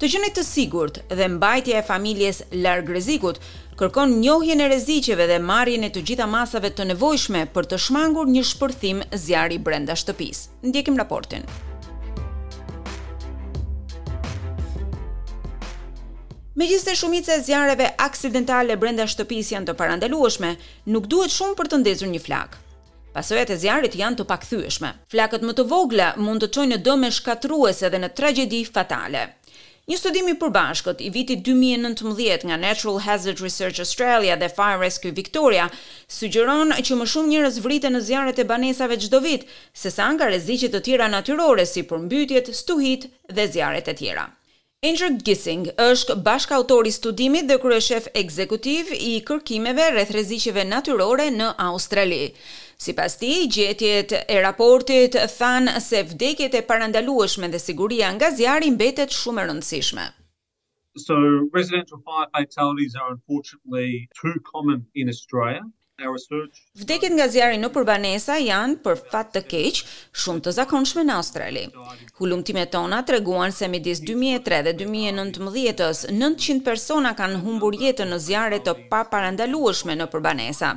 Të qenit të sigurt dhe mbajtja e familjes larg rrezikut kërkon njohjen e rreziqeve dhe marrjen e të gjitha masave të nevojshme për të shmangur një shpërthim zjarri brenda shtëpisë. Ndjekim raportin. Megjithëse shumica e zjarreve aksidentale brenda shtëpisë janë të parandalueshme, nuk duhet shumë për të ndezur një flakë. Pasojat e zjarrit janë të pakthyeshme. Flakët më të vogla mund të çojnë në dëme shkatërruese dhe në tragjedi fatale. Një studim i përbashkët, i vitit dy mijë e nëntëmbëdhjetë nga Natural Hazard Research Australia dhe Fire Rescue Victoria, sugjeron që më shumë njerëz vriten në zjarret e banesave çdo vit, sesa nga rreziqe të tjera natyrore si përmbytjet, stuhitë dhe zjarret e tjera. Andrew Gissing është bashkautor i studimit dhe kryeshef ekzekutiv i kërkimeve rreth rreziqeve natyrore në Australi. Sipas tij, gjetjet e raportit thanë se vdekjet e parandalueshme dhe siguria nga zjarri mbetet shumë e rëndësishme. Vdekjet nga zjarri nëpër banesa janë, për fat të keq, shumë të zakonshme në Australi. Hulumtimet tona treguan se midis 2003 dhe 2019-s, 900 persona kanë humbur jetën në zjarre të paparandalueshme nëpër banesa.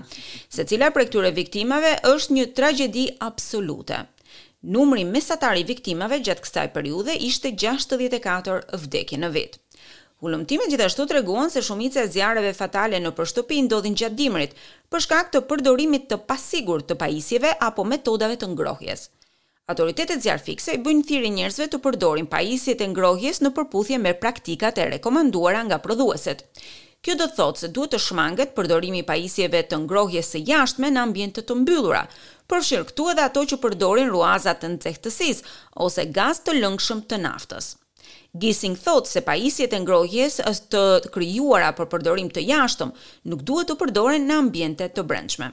Secila prej këtyre viktimave është një tragjedi absolute. Numri mesatar i viktimave gjatë kësaj periudhe ishte gjashtëdhjetë e katër vdekje në vit. Hulumtimet gjithashtu treguan se shumica e zjarreve fatale nëpër shtëpi ndodhin gjatë dimrit, për shkak të përdorimit të pasigurt të pajisjeve apo metodave të ngrohjes. Autoritetet zjarrfikëse i bëjnë thirrje njerëzve të përdorin pajisjet e ngrohjes në përputhje me praktikat e rekomanduara nga prodhueset. Kjo do të thotë se duhet të shmanget përdorimi i pajisjeve të ngrohjes së jashtme në ambiente të mbyllura, përfshirë këtu edhe ato që përdorin rruazat e nxehtësisë ose gaz të lëngshëm të naftës. Gissing thotë se pajisjet e ngrohjes është të krijuara për përdorim të jashtëm nuk duhet të përdoren në ambiente të brendshme.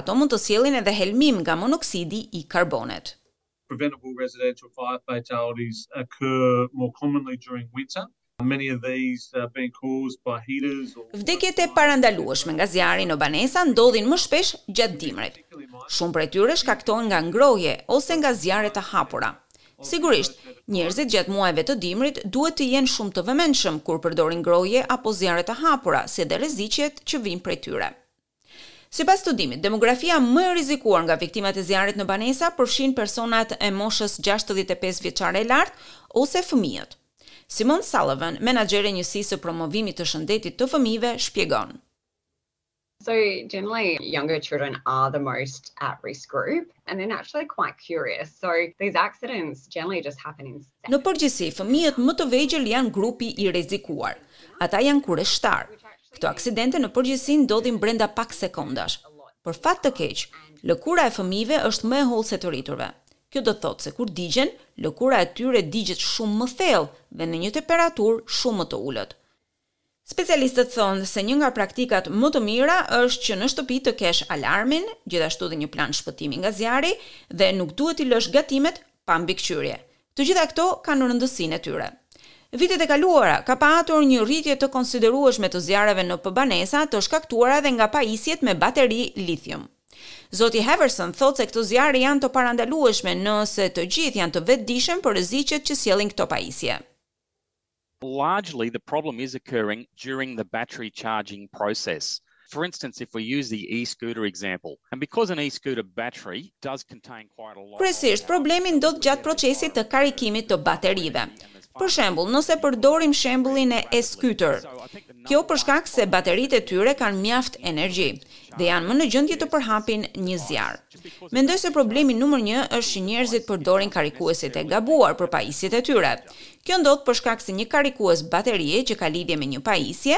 Ato mund të sjellin edhe helmim nga monoksidi i karbonit. Preventable residential fire fatalities occur more commonly during winter, many of these are being caused by heaters or. Vdekjet e parandalueshme nga zjarri në banesa ndodhin më shpesh gjatë dimrit. Shumë prej tyre shkaktohen nga ngrohje ose nga zjarre të hapura. Sigurisht, njerëzit gjatë muajve të dimrit duhet të jenë shumë të vëmendshëm kur përdorin ngrohje apo zjarre të hapura, si dhe rreziqet që vijnë prej tyre. Sipas studimit, demografia më e rrezikuar nga viktimat e zjarrit në banesa përfshin personat e moshës gjashtëdhjetë e pesë vjeçare e lart ose fëmijët. Simone Sullivan, menaxhere e Njësisë së Promovimit të Shëndetit të Fëmijëve, shpjegon. So generally, younger children are the most at risk group, and they're naturally quite curious. So these accidents generally just happen in. Në përgjithësi, fëmijët më të vegjël janë grupi i rrezikuar. Ata janë kureshtarë. Këto aksidente në përgjithësi ndodhin brenda pak sekondash. Për fat të keq, lëkura e fëmijëve është më e hollë se të rriturve. Kjo do të thotë se kur digjen, lëkura e tyre digjet shumë më thellë dhe në një temperaturë shumë më të ulët. Specialistët thonë se një nga praktikat më të mira është që në shtëpi të kesh alarmin, gjithashtu dhe një plan shpëtimi nga zjarri dhe nuk duhet t'i lësh gatimet pa mbikëqyrje. Të gjitha këto kanë rëndësinë e tyre. Vitet e kaluara ka patur një rritje të konsiderueshme të zjarreve nëpër banesa të shkaktuara edhe nga pajisjet me bateri lithium. Zoti Halverson thotë se këto zjarre janë të parandalueshme nëse të gjithë janë të vetëdijshëm për rreziqet që sjellin këto pajisje. Largely the problem is occurring during the battery charging process. For instance, if we use the e-scooter example, and because an e-scooter battery does contain quite a lot of power. Kryesisht problemi ndodh gjatë procesit të karikimit të baterive. Për shembull, nëse përdorim shembullin e e-scooter, kjo për shkak se bateritë e tyre kanë mjaft energji dhe janë më në gjendje të përhapin një zjarr. Mendoj se problemi numër një është që njerëzit përdorin karikuesit e gabuar për pajisjet e tyre. Kjo ndodh për shkak se një karikues baterie që ka lidhje me një pajisje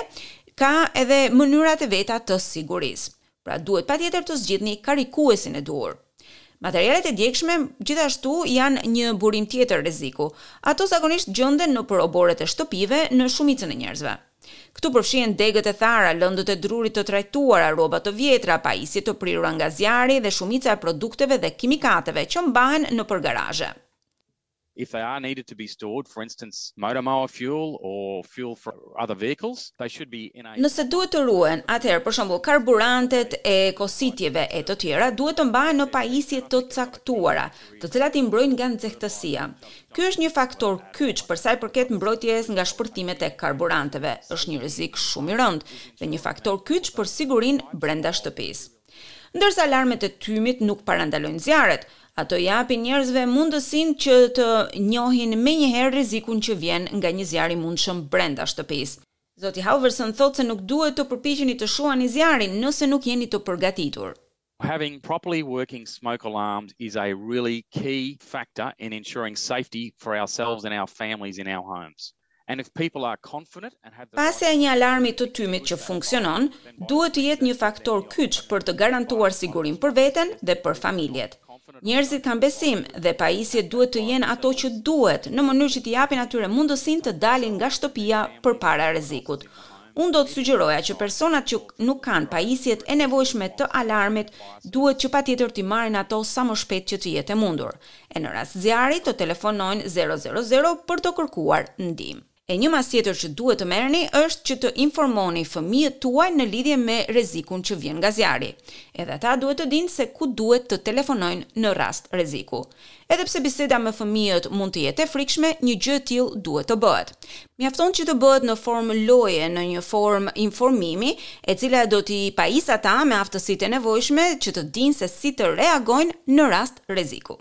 ka edhe mënyrat e veta të sigurisë. Pra duhet patjetër të zgjidhni karikuesin e duhur. Materialet e djegshme gjithashtu janë një burim tjetër rreziku. Ato zakonisht gjenden nëpër oborret e shtëpive në shumicën e njerëzve. Këtu përfshihen degët e thara, lëndët e drurit të trajtuara, rroba të vjetra, pajisje të prirura nga zjarri dhe shumica e produkteve dhe kimikateve që mbahen nëpër garazhe. If they are needed to be stored, for instance, motor-mower fuel or fuel for other vehicles, they should be in a. Nëse duhet të ruhen, atëherë për shembull karburantet e kositjeve e të tjera duhet të mbahen në pajisje të caktuara, të cilat i mbrojnë nga nxehtësia. Ky është një faktor kyç për sa i përket mbrojtjes nga shpërthimet e karburanteve, është një rrezik shumë i rëndë dhe një faktor kyç për sigurinë brenda shtëpisë. Ndërsa alarmet e tymit nuk parandalojnë zjarret, ato i japin njerëzve mundësinë që të njohin menjëherë rrezikun që vjen nga një zjarr i mundshëm brenda shtëpisë. Zoti Halverson thotë se nuk duhet të përpiqeni të shuani zjarrin nëse nuk jeni të përgatitur. Having properly working smoke alarms is a really key factor in ensuring safety for ourselves and our families in our homes. And if people are confident and have the right Pasja e një alarmi të tymit që funksionon duhet të jetë një faktor kyç për të garantuar sigurinë për veten dhe për familjet. Njerëzit kanë besim dhe pajisjet duhet të jenë ato që duhet, në mënyrë që t'i japin atyre mundësinë të dalin nga shtëpia përpara rrezikut. Unë do të sugjeroja që personat që nuk kanë pajisjet e nevojshme të alarmit duhet që patjetër t'i marrin ato sa më shpejt që të jetë e mundur, e në rast zjarri të telefonojnë zero zero zero për të kërkuar ndihmë. E një masë tjetër që duhet të merrni është që të informoni fëmijët tuaj në lidhje me rrezikun që vjen nga zjarri. Edhe ata duhet të dinë se ku duhet të telefonojnë në rast rreziku. Edhe pse biseda me fëmijët mund të jetë e frikshme, një gjë e tillë duhet të bëhet. Mjafton që të bëhet në formë loje, në një formë informimi, e cila do t'i pajisë ata me aftësitë e nevojshme që të dinë se si të reagojnë në rast rreziku.